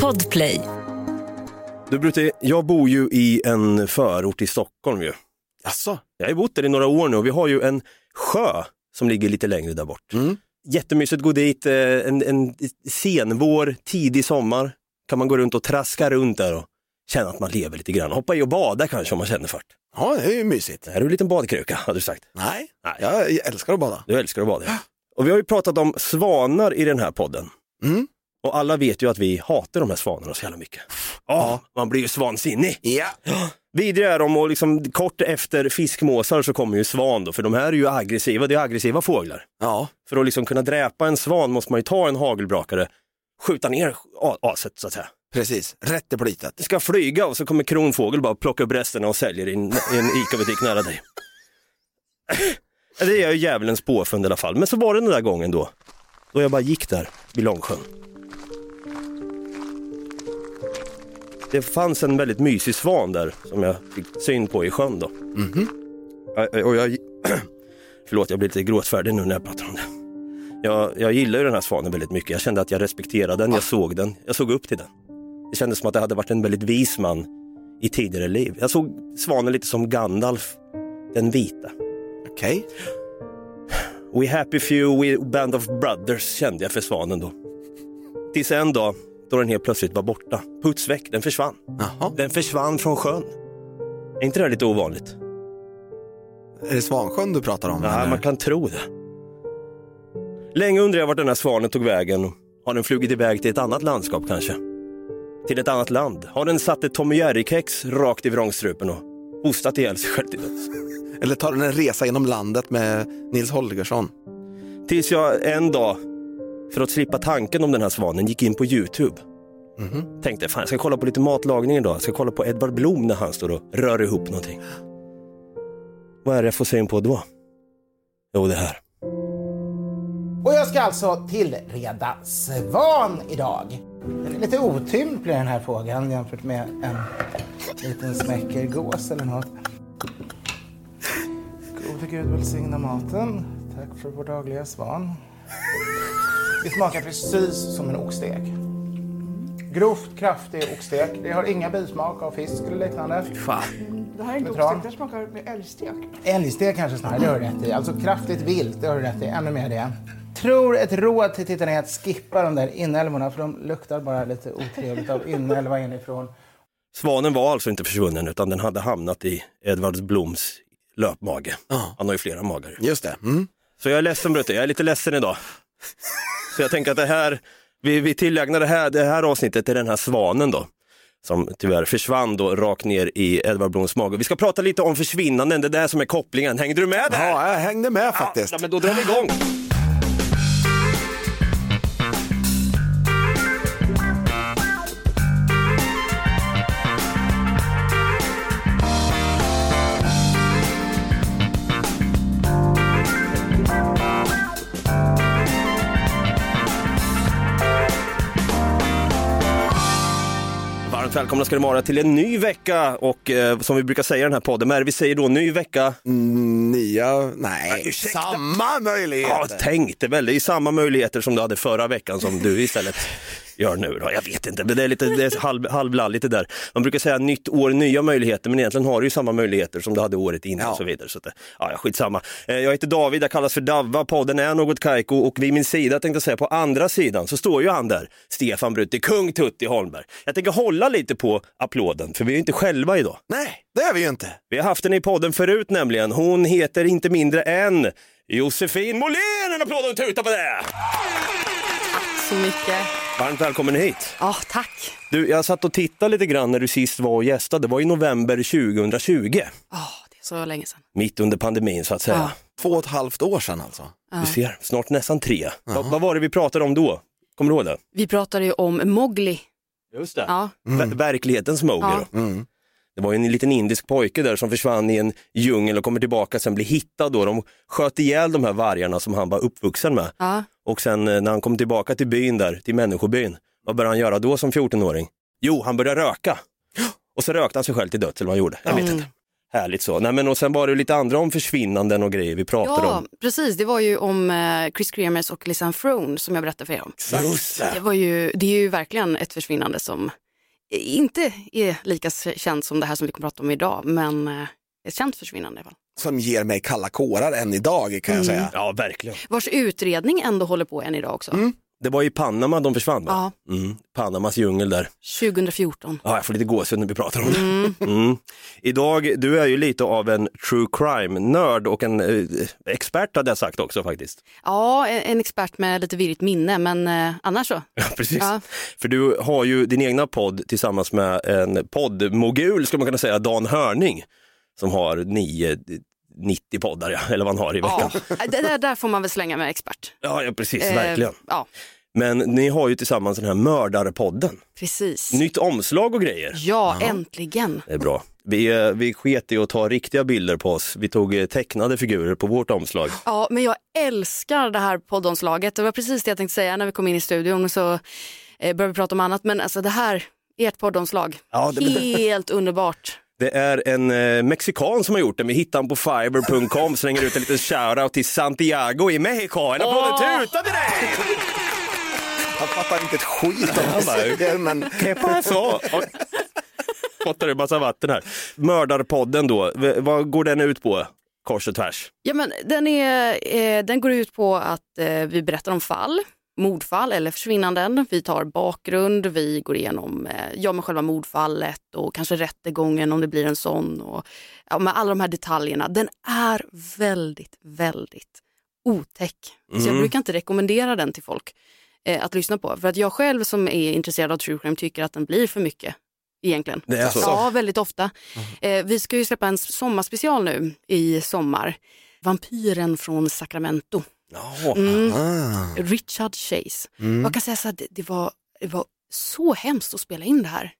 Podplay. Du Brutti, jag bor ju i en förort i Stockholm ju. Jaså? Jag har ju bott där i några år nu och vi har ju en sjö som ligger lite längre där bort. Mm. Jättemysigt att gå dit, eh, en, en senvår, tidig sommar kan man gå runt och traska runt där och känna att man lever lite grann. Hoppa i och bada kanske om man känner för det. Ja, det är ju mysigt. Är ju en liten badkruka hade du sagt. Nej, Nej. jag älskar att bada. Du älskar att bada. ja. Och vi har ju pratat om svanar i den här podden. Mm. Och alla vet ju att vi hatar de här svanarna så jävla mycket. Ja, man blir ju svansinnig. Ja. Vidriga är de och liksom kort efter fiskmåsar så kommer ju svan då, för de här är ju aggressiva, det är aggressiva fåglar. Ja. För att liksom kunna dräpa en svan måste man ju ta en hagelbrakare, skjuta ner aset så att säga. Precis, rätt i plitet. Det ska flyga och så kommer kronfågel bara plocka upp resterna och säljer i en, i en ICA-butik nära dig. Det är ju djävulens påfund i alla fall. Men så var det den där gången då, då jag bara gick där vid Långsjön. Det fanns en väldigt mysig svan där som jag fick syn på i sjön då. Ja, Och jag, förlåt, jag blir lite gråtfärdig nu när jag pratar om det. Jag, jag gillar ju den här svanen väldigt mycket. Jag kände att jag respekterade den, jag såg den, jag såg upp till den. Det kändes som att det hade varit en väldigt vis man i tidigare liv. Jag såg svanen lite som Gandalf, den vita. Okej. We happy few, we band of brothers kände jag för svanen då. Tills en dag då den helt plötsligt var borta. Puts väck, den försvann. Jaha. Den försvann från sjön. Är inte det här lite ovanligt? Är det Svansjön du pratar om? Ja, eller? man kan tro det. Länge undrade jag vart den här svanen tog vägen. Har den flugit iväg till ett annat landskap kanske? Till ett annat land? Har den satt ett Tommy Jerry-kex rakt i vrångstrupen och hostat ihjäl sig själv till döds? Eller tar den en resa genom landet med Nils Holgersson? Tills jag en dag, för att slippa tanken om den här svanen, gick in på Youtube. Tänkte, fan jag ska kolla på lite matlagning idag. Jag ska kolla på Edvard Blom när han står och rör ihop någonting. Vad är det jag får syn på då? Jo, det här. Och jag ska alltså tillreda svan idag. Den är lite otymplig den här fågeln jämfört med en liten smäckergås eller något. Gode Gud välsigna maten. Tack för vår dagliga svan. Det smakar precis som en oxstek. Grovt kraftig oxstek. Det har inga bismak av fisk eller liknande. Det här är inte Med tran. oxstek, det här smakar med älgstek. Älgstek kanske snarare, det har du rätt i. Alltså kraftigt vilt, det har du rätt i. Ännu mer det. Tror ett råd till tittarna är att skippa de där inälvorna för de luktar bara lite otrevligt av inälva inifrån. Svanen var alltså inte försvunnen utan den hade hamnat i Edvard Bloms löpmage. Ja. Han har ju flera magar. Just det. Mm. Så jag är ledsen Brutte, jag är lite ledsen idag. Så jag tänker att det här, vi, vi tillägnar det här, det här avsnittet till den här svanen då. Som tyvärr försvann då rakt ner i Edvard Bloms mage. Vi ska prata lite om försvinnanden, det där som är kopplingen. Hängde du med där? Ja, jag hängde med faktiskt. Ja, men då drar vi igång. Varmt välkomna ska ni vara till en ny vecka och eh, som vi brukar säga i den här podden, det vi säger då? Ny vecka, Nya, nej, ursäkta. samma Ja, möjligheter. tänkte väl. Det är samma möjligheter som du hade förra veckan som du istället gör nu. Då. Jag vet inte, men det är lite det är halv, halvlalligt det där. Man brukar säga nytt år, nya möjligheter, men egentligen har du ju samma möjligheter som du hade året innan Ja. och så vidare. Så att, det- ja, skitsamma. Eh, Jag heter David, jag kallas för Davva, podden är något kajko och vid min sida, tänkte jag säga, på andra sidan så står ju han där, Stefan Brutti, kung Tutti Holmberg. Jag tänker hålla lite på applåden, för vi är ju inte själva idag. Nej, det är vi ju inte. Vi har haft henne i podden förut nämligen. Hon heter inte mindre än Josefin Molén! En applåd och en tuta på det! så mycket. Varmt välkommen hit. Ja, tack. Du, jag satt och tittade lite grann när du sist var och gästade. Det var i november 2020. Ja, det är så länge sedan. Mitt under pandemin så att säga. Ja. Två och ett halvt år sedan alltså. Du ser, snart nästan tre. Va, vad var det vi pratade om då? Kommer du ihåg det? Vi pratade ju om Mowgli. Just det. Ja, Ver- Verklighetens Mowgli Ja. då. Mm. Det var en liten indisk pojke där som försvann i en djungel och kommer tillbaka sen blir hittad då. De sköt ihjäl de här vargarna som han var uppvuxen med. ja. Och sen eh, när han kom tillbaka till byn där, till människobyn, vad började han göra då som 14-åring? Jo, han började röka. Och så rökte han sig själv till döds eller vad han gjorde. Jag vet inte. Härligt så. Nej, men och sen var det lite andra om försvinnanden och grejer vi pratade Ja, om. precis. Det var ju om eh, Chris Kremers och Lisanne Frone som jag berättade för er om. Det, var ju, det är ju verkligen ett försvinnande som inte är lika känt som det här som vi kommer att prata om idag, men eh, ett känt försvinnande i alla fall. Som ger mig kalla kårar än idag kan jag säga. Ja, verkligen. Vars utredning ändå håller på än idag också. Det var i Panama de försvann va? Ja, Mm. Panamas djungel där. 2014. Ja, jag får lite gåshud när vi pratar om det. Mm. Idag, du är ju lite av en true crime-nörd och en eh, expert hade jag sagt också faktiskt. Ja, en en expert med lite virrigt minne, men eh, annars så. Ja, precis. Ja. För du har ju din egna podd tillsammans med en poddmogul, skulle man kunna säga, Dan Hörning, som har 9, 90 poddar, ja, eller vad han har i veckan. Ja, det där, där får man väl slänga med expert. Ja, ja precis, Eh, verkligen. Ja, Men ni har ju tillsammans den här Mördarpodden. precis. Nytt omslag och grejer. Ja, äntligen. Det är bra. Vi, eh, vi sket i att ta riktiga bilder på oss. Vi tog eh, tecknade figurer på vårt omslag. Ja, men jag älskar det här poddomslaget. Det var precis det jag tänkte säga när vi kom in i studion så eh, började vi prata om annat. Men alltså det här, ert poddomslag, Ja, det- helt underbart. Det är en eh, mexikan som har gjort det. Vi hittar den på fiber.com, slänger ut en liten shoutout till Santiago i Mexico. En applåd Åh! tuta till dig! Jag fattar inte ett skit om Han bara, det, men ¿Qué pasó? Och- Spottar du massa vatten här. Mördarpodden då, v- vad går den ut på? Kors och tvärs. Ja, men den, är, eh, den går ut på att eh, vi berättar om fall, mordfall eller försvinnanden. Vi tar bakgrund, vi går igenom eh, ja, med själva mordfallet och kanske rättegången om det blir en sån. Och, ja, med alla de här detaljerna. Den är väldigt, väldigt otäck. Så jag Mm. brukar inte rekommendera den till folk eh, att lyssna på. För att jag själv som är intresserad av true crime tycker att den blir för mycket. Egentligen. Det är så? Ja, väldigt ofta. Eh, vi ska ju släppa en sommarspecial nu i sommar. Vampyren från Sacramento. Mm. Richard Chase. Mm. Jag kan säga så här, det, det, var, det var så hemskt att spela in det här.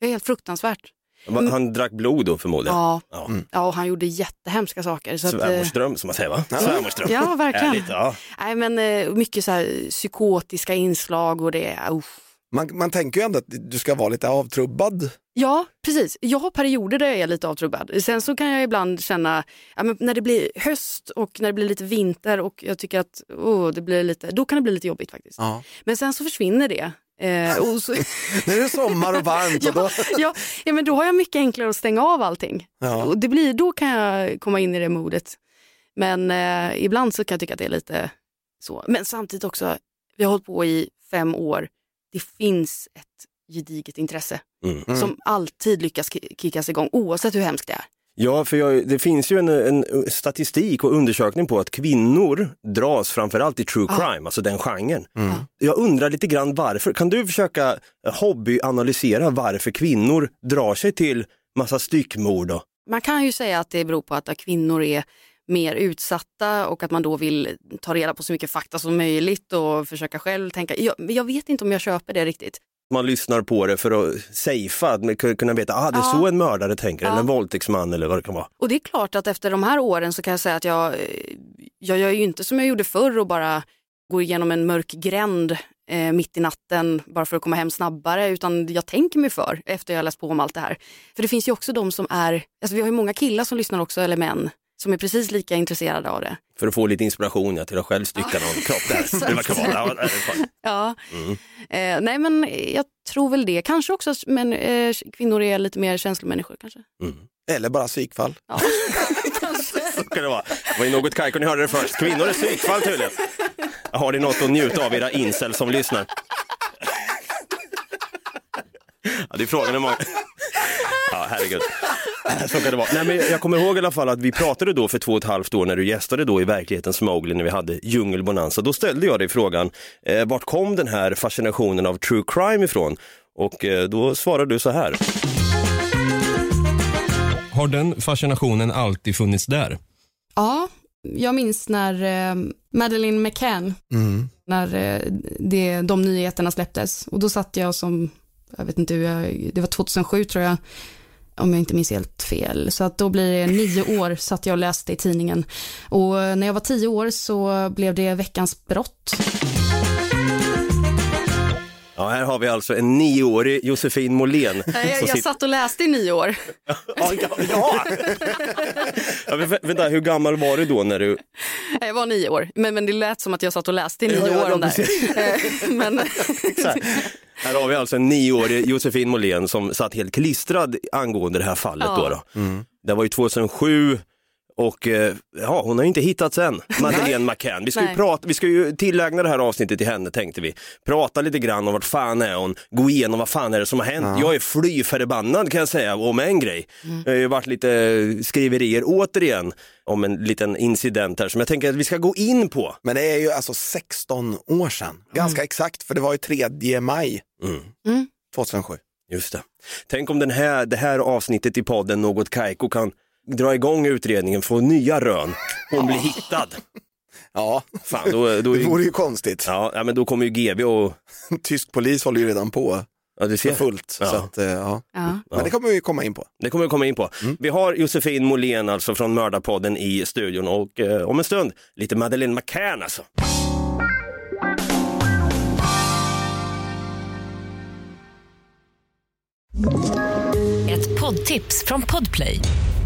Det är helt fruktansvärt. Va- Han drack blod då förmodligen? Ja, Ja. ja och han gjorde jättehemska saker. Eh, Svärmorsdröm som man säger va? Svärmorsdröm. ja, verkligen. Härligt, ja. Nej, men, eh, mycket så här, psykotiska inslag och det. usch. Man, man tänker ju ändå att du ska vara lite avtrubbad. Ja, precis. Jag har perioder där jag är lite avtrubbad. Sen så kan jag ibland känna, ja, när det blir höst och när det blir lite vinter och jag tycker att oh, det blir lite, då kan det bli lite jobbigt faktiskt. Ja. Men sen så försvinner det. Eh, så, Nu är det sommar och varmt och då... ja, ja, men då har jag mycket enklare att stänga av allting. Ja. Och det blir, då kan jag komma in i det modet. Men eh, ibland så kan jag tycka att det är lite så. Men samtidigt också, vi har hållit på i fem år. Det finns ett gediget intresse Mm. som alltid lyckas ki- kickas igång oavsett hur hemskt det är. Ja, för jag, det finns ju en, en statistik och undersökning på att kvinnor dras framförallt i true crime, alltså den genren. Jag undrar lite grann varför. Kan du försöka hobbyanalysera varför kvinnor drar sig till massa styckmord? Och... Man kan ju säga att det beror på att kvinnor är mer utsatta och att man då vill ta reda på så mycket fakta som möjligt och försöka själv tänka. Jag, jag vet inte om jag köper det riktigt. Man lyssnar på det för att safea, att kunna- veta ah, det är Ja. så en mördare tänker, Ja. eller en våldtäktsman eller vad det kan vara. Och det är klart att efter de här åren så kan jag säga att jag, eh, jag gör ju inte som jag gjorde förr och bara går igenom en mörk gränd eh, mitt i natten bara för att komma hem snabbare utan jag tänker mig för efter jag läst på om allt det här. För det finns ju också de som är, alltså vi har ju många killar som lyssnar också eller män som är precis lika intresserade av det. För att få lite inspiration ja, till att själv stycka någon kropp där. Det kan vara. Ja. Ja, eh, nej men jag tror väl det. Kanske också att men, eh, kvinnor är lite mer känslomänniskor kanske. Eller bara psykfall. Ja. Så kan det vara. Det var ju något Kajko, ni hörde det först. Kvinnor är psykfall tydligen. Har ni något att njuta av era incel som lyssnar? Ja, det är frågan hur många... Ja, herregud. Så kan det vara. Nej, men jag kommer ihåg i alla fall att vi pratade då för två och ett halvt år när du gästade då i verklighetens Mowgli när vi hade djungelbonanza. Då ställde jag dig frågan, eh, vart kom den här fascinationen av true crime ifrån? Och eh, då svarade du så här. Har den fascinationen alltid funnits där? Ja, jag minns när eh, Madeleine McCann, när eh, det, de nyheterna släpptes. Och då satt jag som, jag vet inte hur jag, det var 2007 tror jag, om jag inte minns helt fel. Så att då blir det nio år satt jag och läste i tidningen. Och när jag var tio år så blev det Veckans brott. Ja, här har vi alltså en nioårig Josefin Måhlén. Jag, jag sitter- satt och läste i nio år. Ja, ja, ja. ja vä- vänta, hur gammal var du då när du... Jag var nio år, men, men det lät som att jag satt och läste i nio Ja, år. ja, där. Eh, men. Här har vi alltså en nioårig Josefin Måhlén som satt helt klistrad angående det här fallet. Ja. Då då. Det var ju 2007 och eh, ja, hon har ju inte hittats än, Madeleine McCann. Vi ska, ju prata, vi ska ju tillägna det här avsnittet till henne tänkte vi. Prata lite grann om vart fan är hon, gå igenom vad fan är det som har hänt. Jag är fly förbannad kan jag säga om en grej. Det har ju varit lite skriverier återigen om en liten incident här som jag tänker att vi ska gå in på. Men det är ju alltså 16 år sedan, ganska exakt, för det var ju 3 maj Mm. 2007. Just det. Tänk om den här, det här avsnittet i podden Något Kaiko kan dra igång utredningen, få nya rön. Hon blir hittad. Ja, Fan, då, då, det vore ju konstigt. ja, ja, men då kommer ju GV och... Tysk polis håller ju redan på Ja, du för ser. fullt. Ja. Så att, eh, ja. ja. Men det kommer vi komma in på. Det kommer vi komma in på. Vi har Josefin Måhlén alltså från Mördarpodden i studion och eh, om en stund lite Madeleine McCann alltså. Ett poddtips från Podplay.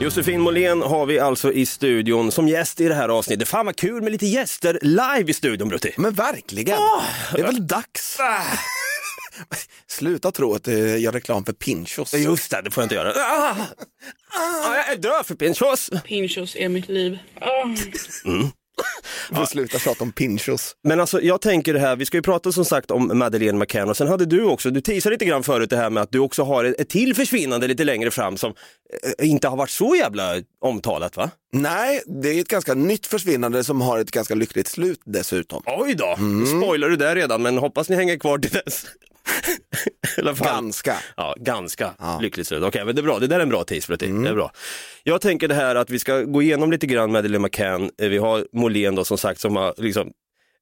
Josefin Måhlén har vi alltså i studion som gäst i det här avsnittet. Fan vad kul med lite gäster live i studion Brutti. Men verkligen, det är väl dags. Sluta tro att du gör reklam för Pinchos. Just det, det får jag inte göra. Ah! Ah, jag är död för pinchos. Pinchos är mitt liv. Du får sluta prata om Pinchos. Men alltså jag tänker det här, vi ska ju prata som sagt om Madeleine McCann och sen hade du också, du teasade lite grann förut det här med att du också har ett, ett till försvinnande lite längre fram som eh, inte har varit så jävla omtalat va? Nej, det är ett ganska nytt försvinnande som har ett ganska lyckligt slut dessutom. Oj då, nu spoilar du där redan men hoppas ni hänger kvar till dess. Ganska. Ja, ganska Ja. lyckligt slut. Okej, men det är bra. Det där är en bra tease för det. det är bra. Jag tänker det här att vi ska gå igenom lite grann Madeleine McCann. Eh, Vi har Måhlén då som sagt som har liksom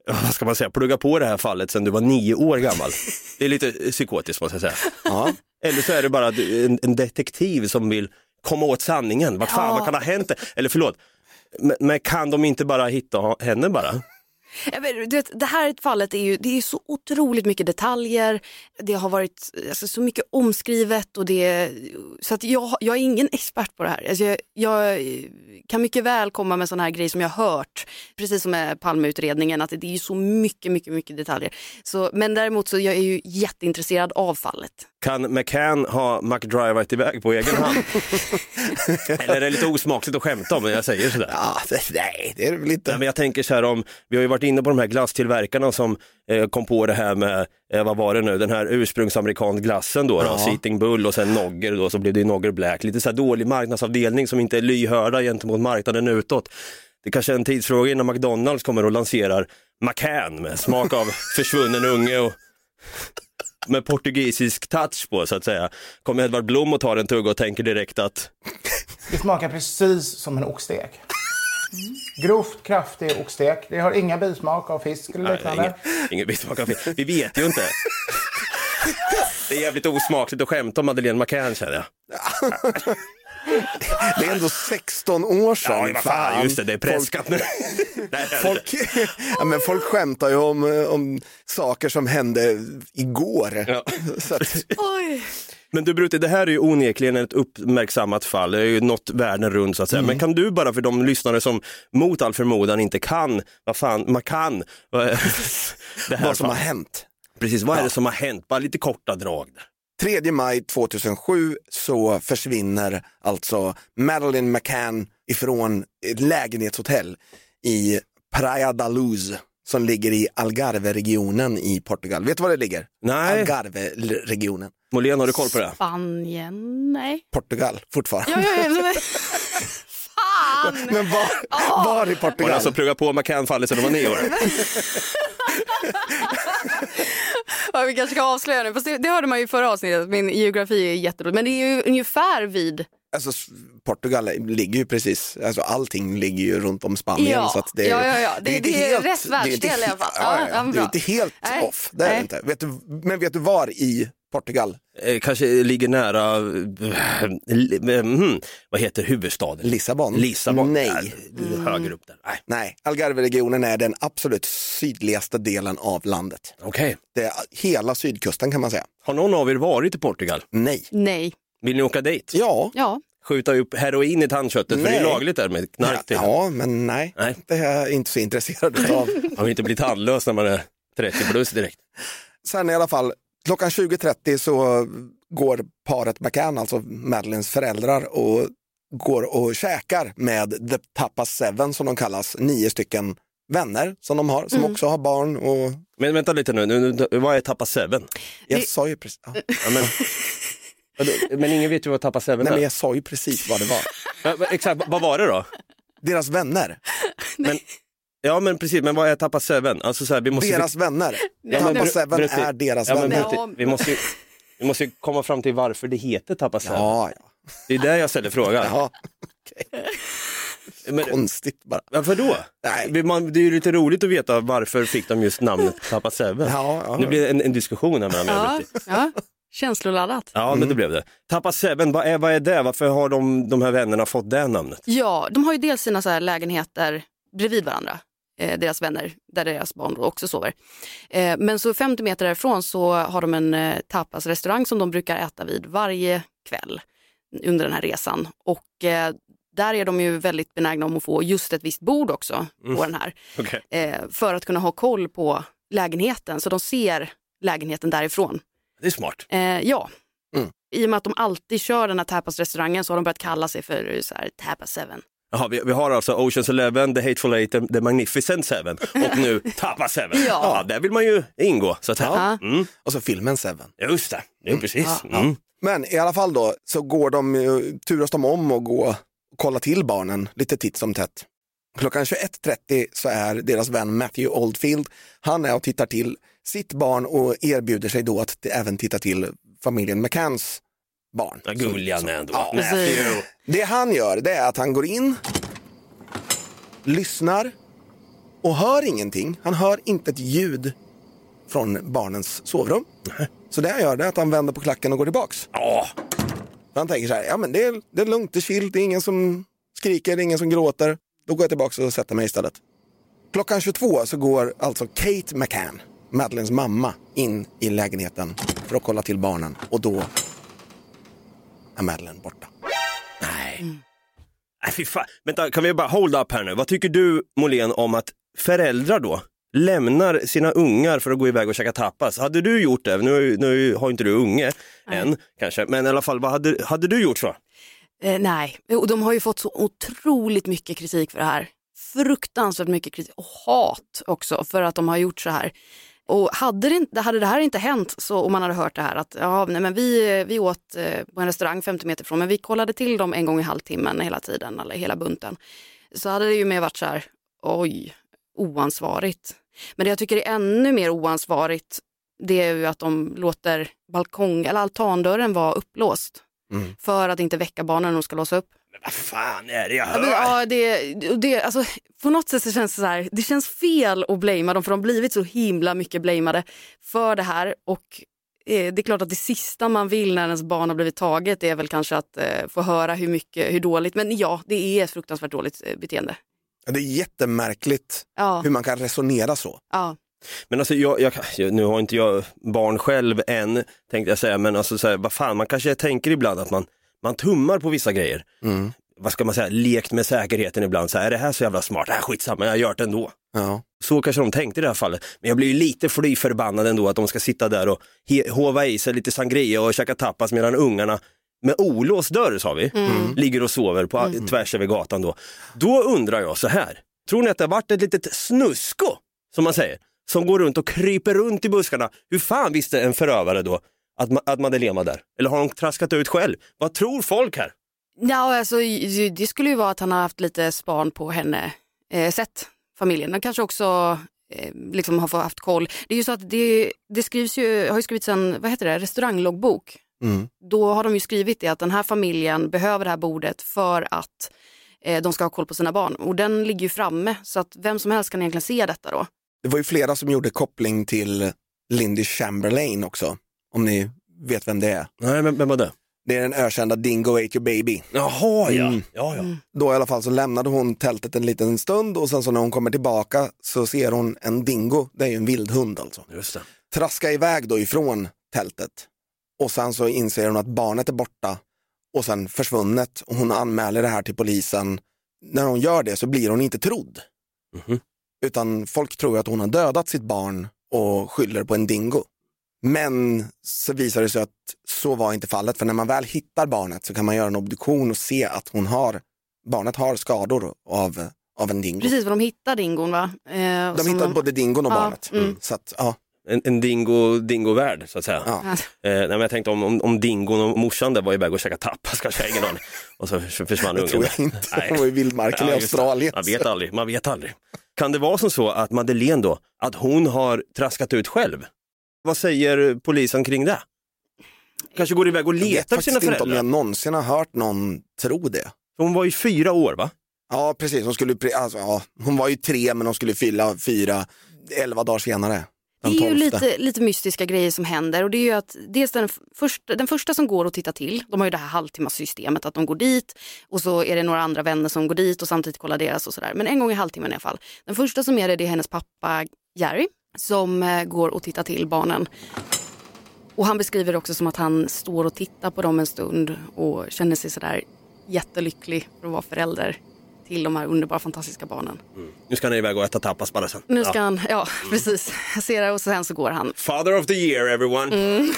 vad ska man säga, plugga på det här fallet sedan du var nio år gammal. Det är lite psykotiskt måste jag säga. Ja. Eller så är det bara en, en detektiv som vill komma åt sanningen. Vad fan, vad kan ha hänt? Eller förlåt, men, men kan de inte bara hitta henne bara? Jag vet, du vet, det här fallet är ju det är så otroligt mycket detaljer. Det har varit alltså, så mycket omskrivet och det så att jag, jag är ingen expert på det här. Alltså, jag, jag kan mycket väl komma med sådana här grejer som jag har hört, precis som med Palmeutredningen, att det är ju så mycket, mycket, mycket detaljer. Så, men däremot så jag är ju jätteintresserad av fallet. Kan McCann ha McDrivat iväg på egen hand? Eller är det lite osmakligt att skämta om när jag säger sådär? Ja, det, nej, det är det väl Nej, inte. men jag tänker så här om, vi har ju varit inne på de här glasstillverkarna som eh, kom på det här med, eh, vad var det nu, den här ursprungsamerikansk glassen då, då Ja. Sitting Bull och sen Nogger då, så blev det Nogger Black. Lite så här dålig marknadsavdelning som inte är lyhörda gentemot marknaden utåt. Det kanske är en tidsfråga innan McDonalds kommer och lanserar McCann med smak av försvunnen unge och med portugisisk touch på så att säga. Kommer Edvard Blom och tar en tugga och tänker direkt att Det smakar precis som en oxstek. Grovt kraftig oxstek. Det har inga bismak av fisk eller Nej, liknande. ingen, ingen bismak av fisk. Vi vet ju inte. Det är jävligt osmakligt att skämta om Madeleine McCann känner jag. Det är ändå 16 år sedan. Ja, vad fan, just det, det är preskat nu. Folk, ja, men folk skämtar ju om, eh, om saker som hände igår. Ja. Så att, Men du Brutti, det här är ju onekligen ett uppmärksammat fall. Det har ju nått världen runt så att säga. Mm. Men kan du bara för de lyssnare som mot all förmodan inte kan, vad fan, man kan, vad är- det här vad som har fallet. hänt. Precis, vad är det som har hänt? Bara lite korta drag. där. 3 maj 2007 så försvinner alltså Madeleine McCann ifrån ett lägenhetshotell i Praia da Luz som ligger i Algarve-regionen i Portugal. Vet du var det ligger? Nej, Algarve-regionen. Molén har du koll på det? Spanien? Nej. Portugal fortfarande. Ja, ja, ja, men... Fan! Men var, var i Har du Portugal? alltså pluggat på McCann-fallet sedan du var nio år? Ja, vi kanske ska avslöja nu, fast det, det hörde man ju i förra avsnittet, min geografi är jätterolig. Men det är ju ungefär vid, Alltså, Portugal ligger ju precis, alltså allting ligger ju runt om Spanien. Ja, så att det, är- ja, ja, ja. Det- det är rätt det är inte världsdel i alla fall. Ja, Ja, ja, det är inte helt off, det är nej. inte. Vet du, men vet du var i Portugal? Eh, kanske ligger nära, li- mm, vad heter huvudstaden? Lissabon? Lissabon. Nej. Ja, Höger upp där. Nej. Nej, Algarve-regionen är den absolut sydligaste delen av landet. Okej. Det är hela sydkusten kan man säga. Har någon av er varit i Portugal? Nej. nej. Vill ni åka dit? Ja, Ja, Skjuta upp heroin i tandköttet, för det är Nej. lagligt där med knark till. ja men nej, Nej. det är jag inte så intresserad av. Man vill inte bli tandlös när man är 30 plus direkt. Sen i alla fall, klockan 20.30 så går paret McCann, alltså Madeleines föräldrar, och går och käkar med The Tapas Seven som de kallas, nio stycken vänner som de har, som också har barn och Men vänta lite nu, nu, nu vad är Tappa Seven? jag Det- sa ju precis, ja. Ja, men, men ingen vet ju vad Tappa Seven Nej, är. men jag sa ju precis vad det var. Ja, men Exakt, vad var det då? Deras vänner, Ja men precis, men vad är Tappa Seven? Alltså så här, vi måste... deras vänner. Ja, Tappa Seven berätta- är deras ja, vänner. berätta- vi, måste, ju- vi måste ju komma fram till varför det heter Tappa Seven. Ja, ja. Det är där jag ställer frågan. ja, Men, konstigt bara. varför då? Nej. Man, det är ju lite roligt att veta varför fick de just namnet Tappa Seven. Ja, ja. Nu blir det en, en diskussion här mellan mig ja, ja. känsloladdat. Ja, Mm. men det blev det. Tappa Seven, vad är, vad är det? Varför har de, de här vännerna fått det namnet? Ja, de har ju dels sina så här lägenheter bredvid varandra, eh, deras vänner, där deras barn också sover. Eh, men så 50 meter därifrån så har de en eh, tapasrestaurang som de brukar äta vid varje kväll under den här resan. Och eh, där är de ju väldigt benägna om att få just ett visst bord också på den här. Okej. Eh, för att kunna ha koll på lägenheten, så de ser lägenheten därifrån. Det är smart. Eh, ja. Mm. I och med att de alltid kör den här tapasrestaurangen så har de börjat kalla sig för så här, Tapas 7. Jaha, vi, vi har alltså Oceans Eleven, The Hateful Eight, The, Magnificent Seven och nu Tappa Seven. Ja. där vill man ju ingå. Så att, Ja. mm, Och så filmen Seven. just det, jo, precis. Ja. Mm. Men i alla fall då så går de, turas de om och gå och kolla till barnen lite titt som tätt. Klockan 21.30 så är deras vän Matthew Oldfield, han är och tittar till sitt barn och erbjuder sig då att även titta till familjen McCanns barn. Ja, är ändå. Ja, Matthew. Det han gör det är att han går in, lyssnar och hör ingenting. Han hör inte ett ljud från barnens sovrum. Så det han gör det är att han vänder på klacken och går tillbaks. Ja, Han tänker så här, ja men det är, det är lugnt, det är chill, det är ingen som skriker, det är ingen som gråter. Då går jag tillbaka och sätter mig istället. Klockan 22 så går alltså Kate McCann, Madeleines mamma, in i lägenheten för att kolla till barnen och då är Madeleine borta. nej. Nej, fy fan. Vänta, kan vi bara hold up här nu. Vad tycker du, Molén, om att föräldrar då lämnar sina ungar för att gå iväg och käka tapas? Hade du gjort det? Nu, nu har inte du unge än, kanske, men i alla fall, vad hade, hade du gjort så? Eh, nej, och de har ju fått så otroligt mycket kritik för det här. Fruktansvärt mycket kritik och hat också för att de har gjort så här. Och hade det, inte, hade det här inte hänt så, och man hade hört det här att ja, nej, men vi, vi åt eh, på en restaurang 50 meter ifrån men vi kollade till dem en gång i halvtimmen hela tiden, eller hela bunten. Så hade det ju mer varit så här, oj, oansvarigt. Men det jag tycker är ännu mer oansvarigt det är ju att de låter balkong eller altandörren vara upplåst Mm. för att inte väcka barnen när de ska låsa upp. Men vad fan är det jag Ja, men, hör? ja, det, det, alltså, på något sätt så känns det så här, det känns fel att blamea dem för de har blivit så himla mycket blameade för det här och eh, det är klart att det sista man vill när ens barn har blivit taget är väl kanske att eh, få höra hur mycket, hur dåligt, men ja, det är ett fruktansvärt dåligt eh, beteende. Det är jättemärkligt Ja, hur man kan resonera så. ja, Men alltså, jag, jag, nu har inte jag barn själv än, tänkte jag säga, men alltså, så här, vad fan, man kanske tänker ibland att man, man tummar på vissa grejer. Mm. Vad ska man säga, lekt med säkerheten ibland. Så här, är det här så jävla smart? Äh, skitsamma, jag gör det ändå. Ja. Så kanske de tänkte i det här fallet. Men jag blir ju lite fly förbannad ändå att de ska sitta där och hova i sig lite sangria och käka tapas medan ungarna med olåst dörr sa vi, ligger och sover på, tvärs över gatan då. Då undrar jag så här, tror ni att det har varit ett litet snusko, som man säger, som går runt och kryper runt i buskarna? Hur fan visste en förövare då att, Ma- att Madeleine var där? Eller har de traskat ut själv? Vad tror folk här? ja alltså, det skulle ju vara att han har haft lite span på henne, eh, sett familjen. Och kanske också eh, liksom har fått haft koll. Det är ju så att det, det skrivs ju, har ju skrivits en, vad heter det, restaurangloggbok. Mm. Då har de ju skrivit det att den här familjen behöver det här bordet för att eh, de ska ha koll på sina barn. Och den ligger ju framme så att vem som helst kan egentligen se detta då. Det var ju flera som gjorde koppling till Lindy Chamberlain också, om ni vet vem det är. Nej, men vem var det? Det är den ökända Dingo ate your baby. Jaha, ja. Mm. ja, ja. Då i alla fall så lämnade hon tältet en liten stund och sen så när hon kommer tillbaka så ser hon en dingo, det är ju en vildhund alltså, Just det. traska iväg då ifrån tältet. Och sen så inser hon att barnet är borta och sen försvunnet och hon anmäler det här till polisen. När hon gör det så blir hon inte trodd. Mhm. Utan folk tror att hon har dödat sitt barn och skyller på en dingo. Men så visar det sig att så var inte fallet, för när man väl hittar barnet så kan man göra en obduktion och se att hon har, barnet har skador av, av en dingo. Precis vad de hittar dingon va? Eh, De som hittade både dingon och Ja, barnet. mm. Så att, ja, En, en dingo, dingo-värld så att säga. ja. Eh, nej, men jag tänkte om, om, om dingon och morsan där var iväg och käkade tapas kanske, ingen aning. Och så försvann Det ungen. tror jag inte. Nej. Hon var i vildmarken i Ja, det. Australien. Man vet aldrig, man vet aldrig. Kan det vara som så att Madeleine då, att hon har traskat ut själv? Vad säger polisen kring det? Kanske går iväg och Jag vet letar efter sina faktiskt inte om föräldrar? jag någonsin har hört någon tro det. Hon var ju fyra år va? Ja, precis. Hon, skulle, alltså, ja, hon var ju tre, men hon skulle fylla fyra elva dagar senare. Det är ju 12. lite, lite mystiska grejer som händer och det är ju att dels den, första, den första som går och tittar till, de har ju det här halvtimmassystemet att de går dit och så är det några andra vänner som går dit och samtidigt kollar deras och sådär. Men en gång i halvtimmen i alla fall. Den första som är det, det är hennes pappa Jerry som eh, går och tittar till barnen. Och han beskriver det också som att han står och tittar på dem en stund och känner sig sådär jättelycklig för att vara förälder till de här underbara fantastiska barnen. Nu ska han iväg och äta tapas bara sen. Nu ska Ja. han, ja precis, jag ser det och sen så går han. Father of the year everyone. Mm.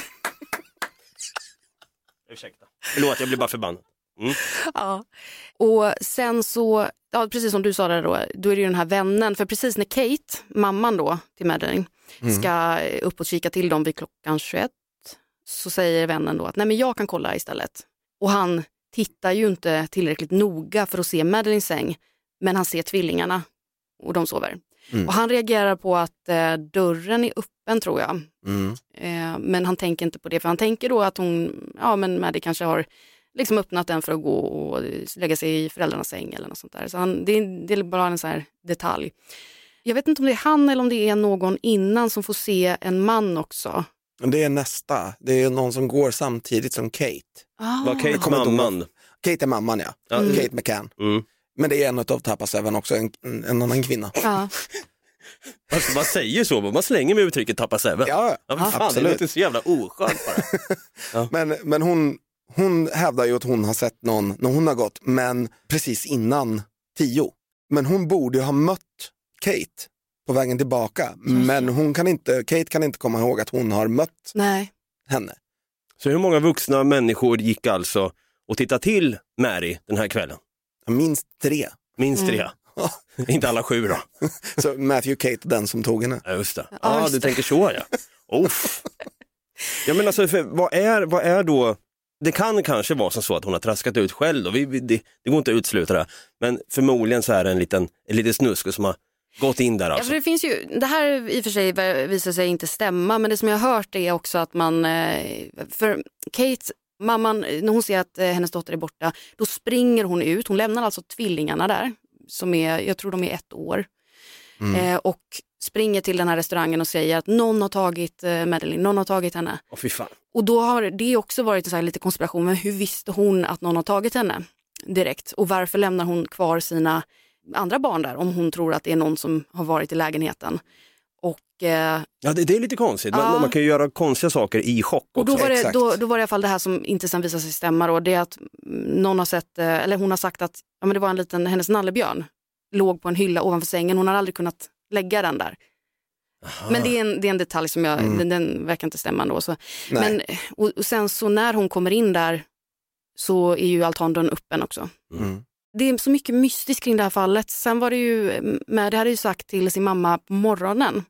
Ursäkta. Förlåt, jag blir bara förbannad. Ja. Och sen så, ja, precis som du sa där då, då är det ju den här vännen, för precis när Kate, mamman då till Madeleine, ska upp och kika till dem vid klockan 21, så säger vännen då att nej men jag kan kolla istället. Och han tittar ju inte tillräckligt noga för att se Madeleines säng, men han ser tvillingarna och de sover. Mm. Och han reagerar på att eh, dörren är öppen tror jag. Mm. Eh, men han tänker inte på det, för han tänker då att hon, ja men Maddie kanske har liksom öppnat den för att gå och lägga sig i föräldrarnas säng eller något sånt där. Så han, det, är, det är bara en sån här detalj. Jag vet inte om det är han eller om det är någon innan som får se en man också. Det är nästa. Det är någon som går samtidigt som Kate. Ah. Var Kate mamman? Kate är mamman ja. Mm. Kate McCann. Mm. Men det är en av Tapas även också, en, en, annan kvinna. Ja. Alltså, man säger så, man slänger med uttrycket tappas även. Ja, Ja, fan, absolut. det låter så jävla oskönt bara. Men, men hon, hon hävdar ju att hon har sett någon när hon har gått, men precis innan tio. Men hon borde ha mött Kate på vägen tillbaka. Men hon kan inte, Kate kan inte komma ihåg att hon har mött Nej. henne. Så hur många vuxna människor gick alltså och tittade till Mary den här kvällen? Minst tre. Minst tre. Inte alla sju då? Så Matthew Kate, den som tog henne. Ja, just det. Ja, just du det. tänker så ja. Uff. Ja, men alltså, för, vad, är, vad är då, det kan kanske vara som så att hon har traskat ut själv, då. Vi, vi, det, det går inte att utesluta det, men förmodligen så är det en liten, en liten snusk som har gått in där Ja, alltså. för det, finns ju, det här i och för sig visar sig inte stämma, men det som jag har hört är också att man, eh, för Kate, mamman, när hon ser att eh, hennes dotter är borta, då springer hon ut, hon lämnar alltså tvillingarna där, som är, jag tror de är ett år, eh, och springer till den här restaurangen och säger att någon har tagit eh, Madeleine, någon har tagit henne. Åh fy fan. Och då har det också varit så här lite konspiration, men hur visste hon att någon har tagit henne direkt? Och varför lämnar hon kvar sina andra barn där om hon tror att det är någon som har varit i lägenheten? Och, eh, Ja, det, det är lite konstigt, man, Ja. man kan ju göra konstiga saker i chock och då, var det, exakt. då, då var det i alla fall det här som inte sen visade sig stämma då, det är att någon har sett, eh, eller hon har sagt att ja, men det var en liten, hennes nallebjörn låg på en hylla ovanför sängen, hon har aldrig kunnat lägga den där. Men det är, en, det är en detalj som jag, den, den verkar inte stämma ändå. Så. Nej. Men, och, och sen så när hon kommer in där så är ju altandörren öppen också. Mm. Det är så mycket mystiskt kring det här fallet. Sen var det ju, med, det hade ju sagt till sin mamma på morgonen.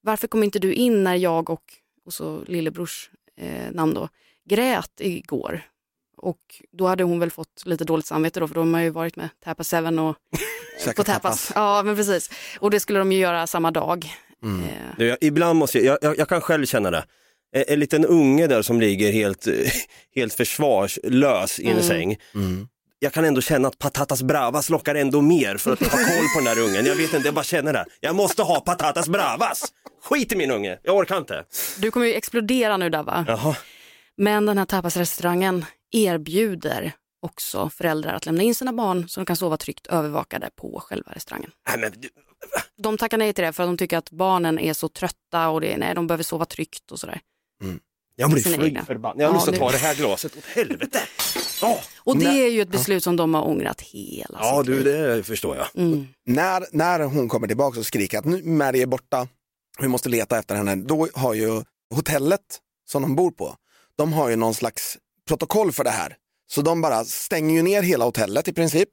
Varför kom inte du in när jag och, och så lillebrors eh, namn då, grät igår? Och då hade hon väl fått lite dåligt samvete då, för då har man ju varit med Tappa Seven och Käka på tapas. Ja, men precis. Och det skulle de ju göra samma dag. Mm. Eh, Du, jag, ibland måste jag, jag, jag kan själv känna det. En, en liten unge där som ligger helt, helt försvarslös i en Mm. säng. Mm. Jag kan ändå känna att patatas bravas lockar ändå mer för att ha koll på den där ungen. Jag vet inte, jag bara känner det. Jag måste ha patatas bravas. Skit i min unge, jag orkar inte. Du kommer ju explodera nu där va? Jaha. Men den här tapasrestaurangen erbjuder också föräldrar att lämna in sina barn så de kan sova tryggt övervakade på själva restaurangen. Nej, men, du- De tackar nej till det för att de tycker att barnen är så trötta och det, nej, de behöver sova tryggt och sådär. jag blir förbannad. Jag Ja, att det- ta det här glaset åt helvete. Åh. Och det Nej. är ju ett beslut som de har ångrat hela Ja du, det förstår jag. Mm. När, när hon kommer tillbaka och skriker att nu Mary är borta, vi måste leta efter henne, då har ju hotellet som de bor på, de har ju någon slags protokoll för det här. Så de bara stänger ju ner hela hotellet i princip.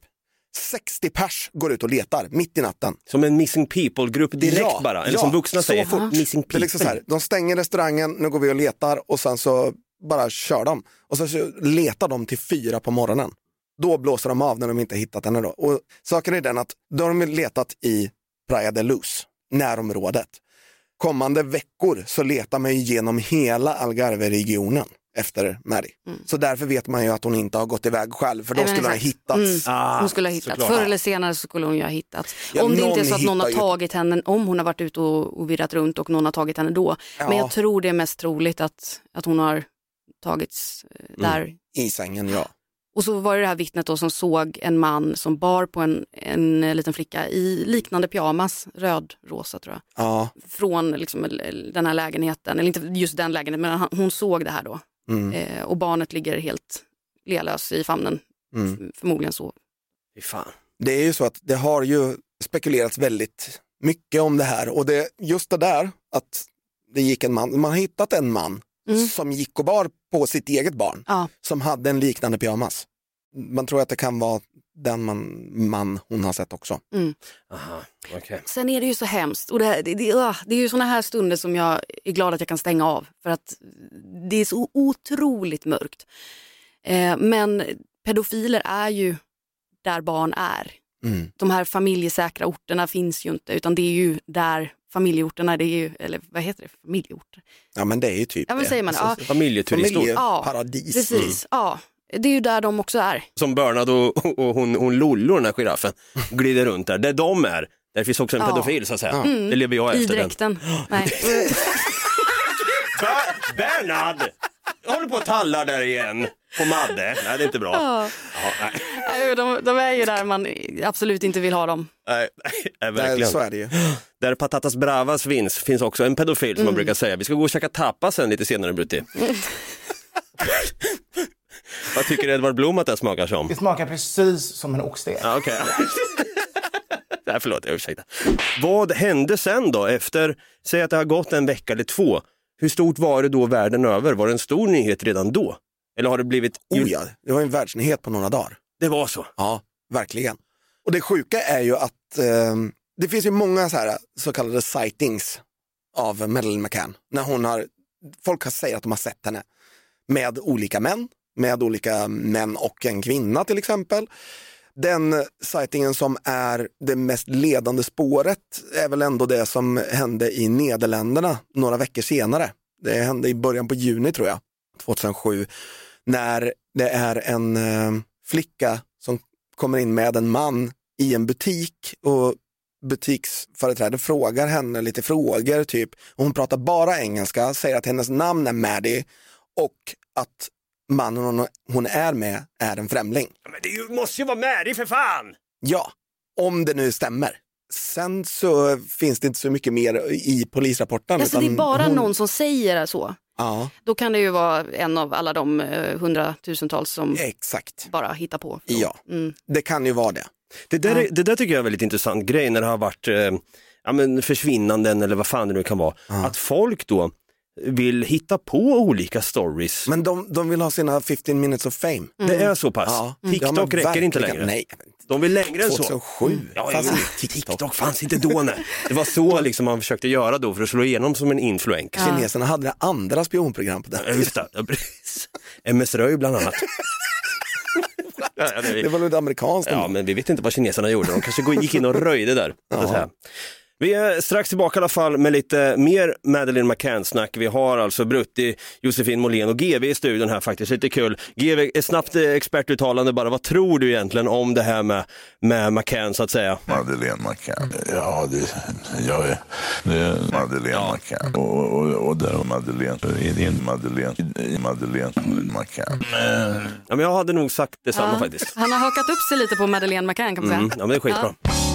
60 pers går ut och letar mitt i natten. Som en missing people-grupp direkt Ja, bara. Eller ja, som vuxna säger, fort. missing Det är people. liksom så här, de stänger restaurangen, nu går vi och letar och sen så bara kör de. Och så, så letar de till fyra på morgonen. Då blåser de av när de inte hittat henne då. Och saken är den att då har de letat i Praia de Luz, närområdet. Kommande veckor så letar man ju genom hela Algarve-regionen efter Mary. Så därför vet man ju att hon inte har gått iväg själv, för då Nej, men skulle hon ha hittats. Mm. Ah, Hon skulle ha hittats. såklart. Förr eller senare så skulle hon ju ha hittats. Ja, om det inte är så att någon har hittar ju- tagit henne, om hon har varit ute och, och virrat runt och någon har tagit henne då. Men Ja. jag tror det är mest troligt att, att hon har tagits eh, Mm. där. I sängen, ja. Och så var det det här vittnet då som såg en man som bar på en, en eh, liten flicka i liknande pyjamas, röd-rosa tror jag, ja. från liksom, den här lägenheten, eller inte just den lägenheten, men han, hon såg det här då. Mm. Eh, och barnet ligger helt lealös i famnen, Mm. Förmodligen så. Fy fan. det är ju så att det har ju spekulerats väldigt mycket om det här och det, just det där att det gick en man, man har hittat en man Mm. som gick och bar på sitt eget barn Ja. som hade en liknande pyjamas. Man tror att det kan vara den man, man hon har sett också. Aha, okej. Sen är det ju så hemskt och det, det, det, ah, det är ju såna här stunder som jag är glad att jag kan stänga av för att det är så otroligt mörkt. Eh, men pedofiler är ju där barn är. Mm. De här familjesäkra orterna finns ju inte utan det är ju där familjeorterna, det är ju, eller vad heter det, familjeorter? Ja men det är ju typ Ja men det. säger man, ja, Familjeturistort. Familjeparadis. precis, ja. Det är ju där de också är. Som Bernhard och, och hon, hon Lollo, den här giraffen, glider runt där. Där de är, där finns också en Ja. pedofil så att säga. Mm. Det lever jag I efter. Den. dräkten. Nej. Ber- Bernhard! Jag håller på att tallar där igen. På Madde. Nej, det är inte bra. Ja. Ja, nej, Nej, De, de är ju där man absolut inte vill ha dem. nej, nej, Nej, verkligen. så är det ju. Där Patatas Bravas finns, finns också en pedofil som Mm. man brukar säga. Vi ska gå och käka tapas sen lite senare Brutti. Vad tycker Edvard Blom att det smakar som? Det smakar precis som en oxstek. Ja, okej. Nej, förlåt, jag ursäktar. Vad hände sen då efter, säg att det har gått en vecka eller två. Hur stort var det då världen över? Var det en stor nyhet redan då? Eller har det blivit... Oh ja, det var en världsnyhet på några dagar. Det var så? Ja, verkligen. Och det sjuka är ju att eh, det finns ju många så, här, så kallade sightings av Madeleine McCann. När hon har, folk har säger att de har sett henne med olika män, med olika män och en kvinna till exempel. Den sightingen som är det mest ledande spåret är väl ändå det som hände i Nederländerna några veckor senare. Det hände i början på juni tror jag, 2007, när det är en eh, flicka som kommer in med en man i en butik och butiksföreträdare frågar henne lite frågor typ. Och hon pratar bara engelska, säger att hennes namn är Maddie och att mannen hon, hon är med är en främling. Men det måste ju vara Mary för fan! Ja, om det nu stämmer. Sen så finns det inte så mycket mer i polisrapporten. Alltså, det är bara hon, någon som säger så. Ja, Då kan det ju vara en av alla de eh, hundratusentals som exakt. bara hittar på. Ja, Mm. det kan ju vara det. Det där, Ja. är, det där tycker jag är en väldigt intressant grej när det har varit eh, ja, men försvinnanden eller vad fan det nu kan vara. Att folk då vill hitta på olika stories. Men de, de vill ha sina 15 minutes of fame. Det är så pass. Ja. TikTok Ja, räcker inte längre. Nej, De vill längre än så. 2007 Ja, fanns ja, TikTok. TikTok. fanns inte då nej. Det var så liksom man försökte göra då för att slå igenom som en influencer. Kineserna hade andra spionprogram på den Ja, just det. Ja. MS Röj bland annat. Ja, ja, Det var väl lite amerikanskt Ja, men vi vet inte vad kineserna gjorde. De kanske gick in och röjde där. Vi är strax tillbaka i alla fall med lite mer Madeleine McCann-snack. Vi har alltså Brutti, Josefin Måhlén och GV i studion här faktiskt. Lite kul. GV, ett snabbt eh, expertuttalande bara. Vad tror du egentligen om det här med, med McCann så att säga? Madeleine McCann. Ja, det, jag är, det är Madeleine McCann. Och, och, och där har Madeleine, det är Madeleine, Madeleine McCann. Ja, men jag hade nog sagt detsamma Ja. faktiskt. Han har hakat upp sig lite på Madeleine McCann kan man säga. Mm, ja, men det är skitbra. Ett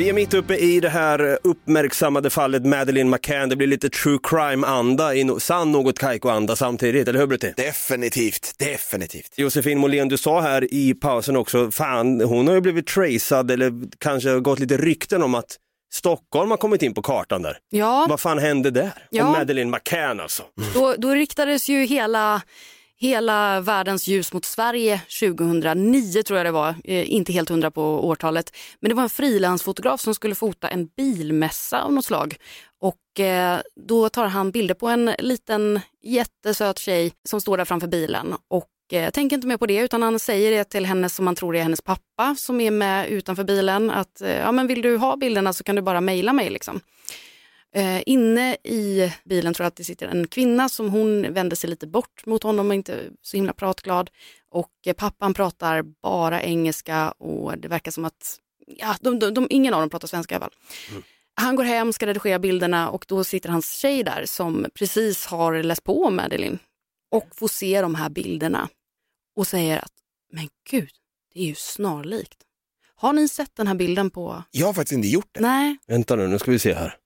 Vi är mitt uppe i det här uppmärksammade fallet Madeleine McCann. Det blir lite true crime-anda, i no- sann något Kaiko-anda samtidigt, eller hur Brutti? Definitivt, definitivt. Josefin Måhlén, du sa här i pausen också, fan hon har ju blivit tracead eller kanske gått lite rykten om att Stockholm har kommit in på kartan där. Ja, Vad fan hände där? Ja. Om Madeleine McCann alltså. då, då riktades ju hela, hela världens ljus mot Sverige 2009 tror jag det var, eh, inte helt hundra på årtalet. Men det var en frilansfotograf som skulle fota en bilmässa av något slag. Och eh, då tar han bilder på en liten jättesöt tjej som står där framför bilen och eh, tänker inte mer på det utan han säger det till henne som man tror är hennes pappa som är med utanför bilen att eh, ja, men vill du ha bilderna så kan du bara mejla mig. Liksom. Eh, inne i bilen tror jag att det sitter en kvinna som hon vänder sig lite bort mot honom och inte så himla pratglad. Och eh, pappan pratar bara engelska och det verkar som att ja, de, de, de, ingen av dem pratar svenska i alla fall. Han går hem, ska redigera bilderna och då sitter hans tjej där som precis har läst på Madeline och får se de här bilderna och säger att men gud, det är ju snarlikt. Har ni sett den här bilden på... Jag har faktiskt inte gjort det. Nej, Vänta nu, nu ska vi se här.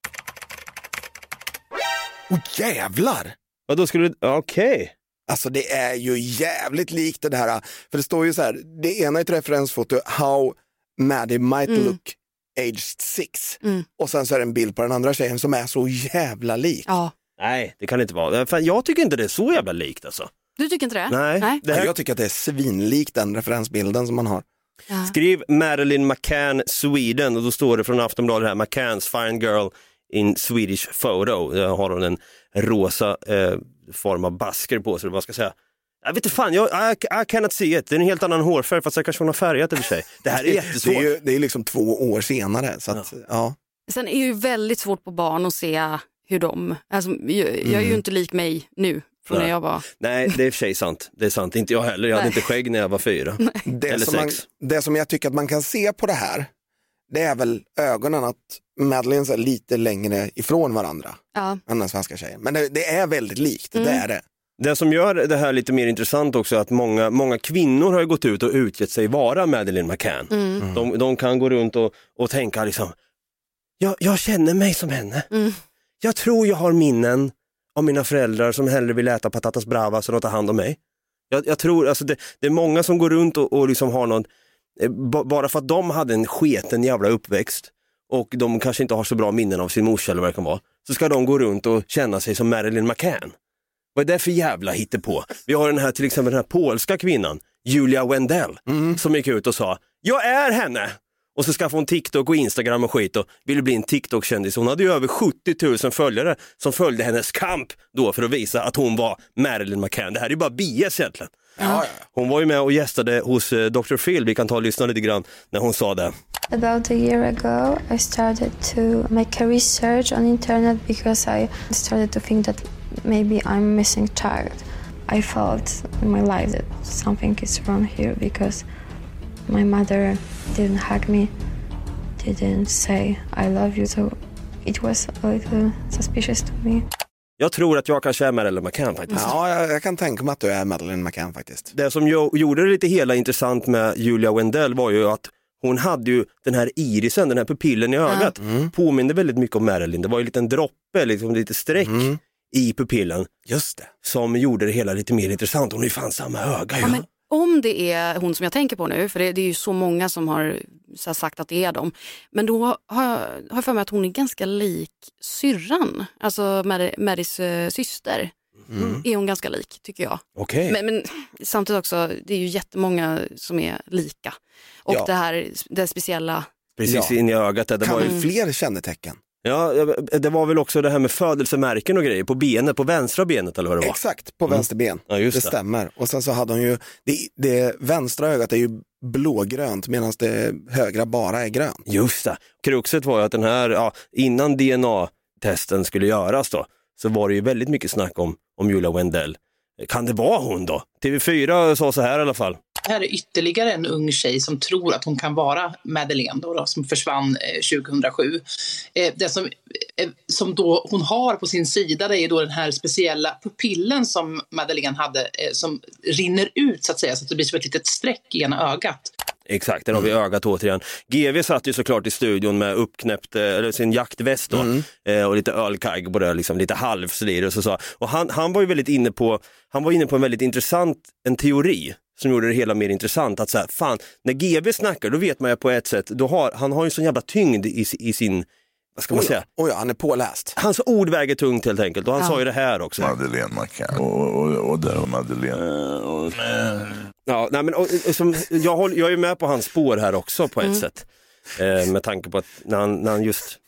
Åh jävlar! Ja, då skulle du, okej. Alltså det är ju jävligt likt det här, för det står ju så här, det ena är ett referensfoto, how Maddie might look aged six. Mm. Och sen så är det en bild på den andra tjejen som är så jävla lik. ja. Nej, det kan det inte vara. Fan, jag tycker inte det är så jävla likt alltså. Du tycker inte det? Nej. Nej. Det här, Jag tycker att det är svinlikt den referensbilden som man har. Ja. Skriv Marilyn McCann Sweden och då står det från Aftonbladet här, McCanns fine girl in Swedish photo. Där har hon en rosa eh, form av basker på sig, vad ska jag säga. Jag vet inte fan, jag, I, I cannot see it. Det är en helt annan hårfärg, fast jag kanske hon har färgat i och för sig. Det här är jättesvårt. Det är ju det är liksom två år senare. Så att, ja. Sen är det ju väldigt svårt på barn att se hur de, alltså, jag, jag är ju inte lik mig nu från Nej. när jag var, Nej, det är i och för sig sant. Det är sant, inte jag heller. Jag hade Nej. inte skägg när jag var fyra. Det, Eller som man, sex. det som jag tycker att man kan se på det här, det är väl ögonen att Madeleine är lite längre ifrån varandra ja, än den svenska tjejen. Men det, det är väldigt likt, Mm. det är det. Det som gör det här lite mer intressant också är att många, många kvinnor har ju gått ut och utgett sig vara Madeleine McCann. mm. De, de kan gå runt och, och tänka liksom, jag, jag känner mig som henne. Mm. Jag tror jag har minnen av mina föräldrar som hellre vill äta patatas bravas än att ta hand om mig. Jag, jag tror, alltså det, det är många som går runt och, och liksom har någon, bara för att de hade en sketen jävla uppväxt och de kanske inte har så bra minnen av sin morsa eller vad det kan vara, så ska de gå runt och känna sig som Marilyn McCann. Vad är det för jävla hittepå? Vi har den här till exempel den här polska kvinnan, Julia Wendell, som gick ut och sa, jag är henne! Och så skaffade hon TikTok och Instagram och skit och ville bli en TikTok-kändis. Hon hade ju över 70 000 följare som följde hennes kamp då för att visa att hon var Marilyn McCann. Det här är ju bara BS egentligen. Hon var ju med och gästade hos eh, Dr. Phil, vi kan ta och lyssna lite grann när hon sa det. About a year ago, I started to make a research on internet because I started to think that maybe I'm missing child. I felt in my life that something is wrong here because my mother didn't hug me, didn't say I love you, so it was a little suspicious to me. Jag tror att jag kanske är Marilyn McCann faktiskt. Ja, jag, jag kan tänka mig att du är Madeleine McCann faktiskt. Det som jo- gjorde det lite hela intressant med Julia Wendell var ju att hon hade ju den här irisen, den här pupillen i ögat. Påminner väldigt mycket om Marilyn. Det var ju en liten droppe, liksom lite streck i pupillen. Just det. Som gjorde det hela lite mer intressant. Hon är ju fan samma öga. Ja, men om det är hon som jag tänker på nu, för det, det är ju så många som har så här, sagt att det är dem, men då har jag, har jag för mig att hon är ganska lik syrran, alltså Mary- Marys eh, syster. Mm. Är hon ganska lik tycker jag. Okej. Men, men samtidigt också, det är ju jättemånga som är lika. Och Ja. det här det speciella, Precis Ja. in i ögat. Det Kan var ju vi fler kännetecken? Ja, det var väl också det här med födelsemärken och grejer på benet, på vänstra benet eller vad det var. Exakt, på vänster ben. Ja, just det det. stämmer. Och sen så hade hon ju, det, det vänstra ögat är ju blågrönt medan det högra bara är grönt. Just det. Kruxet var ju att den här, ja, innan DNA-testen skulle göras då, så var det ju väldigt mycket snack om, om Julia Wendell. Kan det vara hon då? TV4 sa så här i alla fall. Här är ytterligare en ung tjej som tror att hon kan vara Madeleine då, då, som försvann eh, 2007. Eh, det som, eh, som då hon har på sin sida det är då den här speciella pupillen som Madeleine hade eh, som rinner ut så att säga så att det blir som ett litet streck i ena ögat. Exakt, där har vi ögat återigen. GV satt ju såklart i studion med uppknäppt, eh, eller sin jaktväst då, eh, och lite ölkagg på det, liksom, lite halvslir och så. så. Och han, han var ju väldigt inne på, han var inne på en väldigt intressant, en teori som gjorde det hela mer intressant. Att så här, fan, när GV snackar då vet man ju på ett sätt, då har, han har ju sån jävla tyngd i, i sin, vad ska man säga? oj, han är påläst. Hans ord väger tungt helt enkelt och han Ja. sa ju det här också. Madeleine McCann. Och, och, och där har Madeleine. Och, Ja, nej, men, och, och, som, jag, håller, jag är med på hans spår här också på ett Mm. sätt. Eh, med tanke på att när han, när han just